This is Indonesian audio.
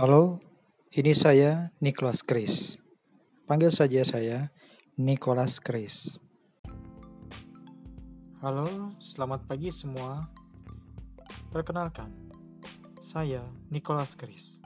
Halo, ini saya Nicholas Chris. Panggil saja saya Nicholas Chris. Halo, selamat pagi semua. Perkenalkan, saya Nicholas Chris.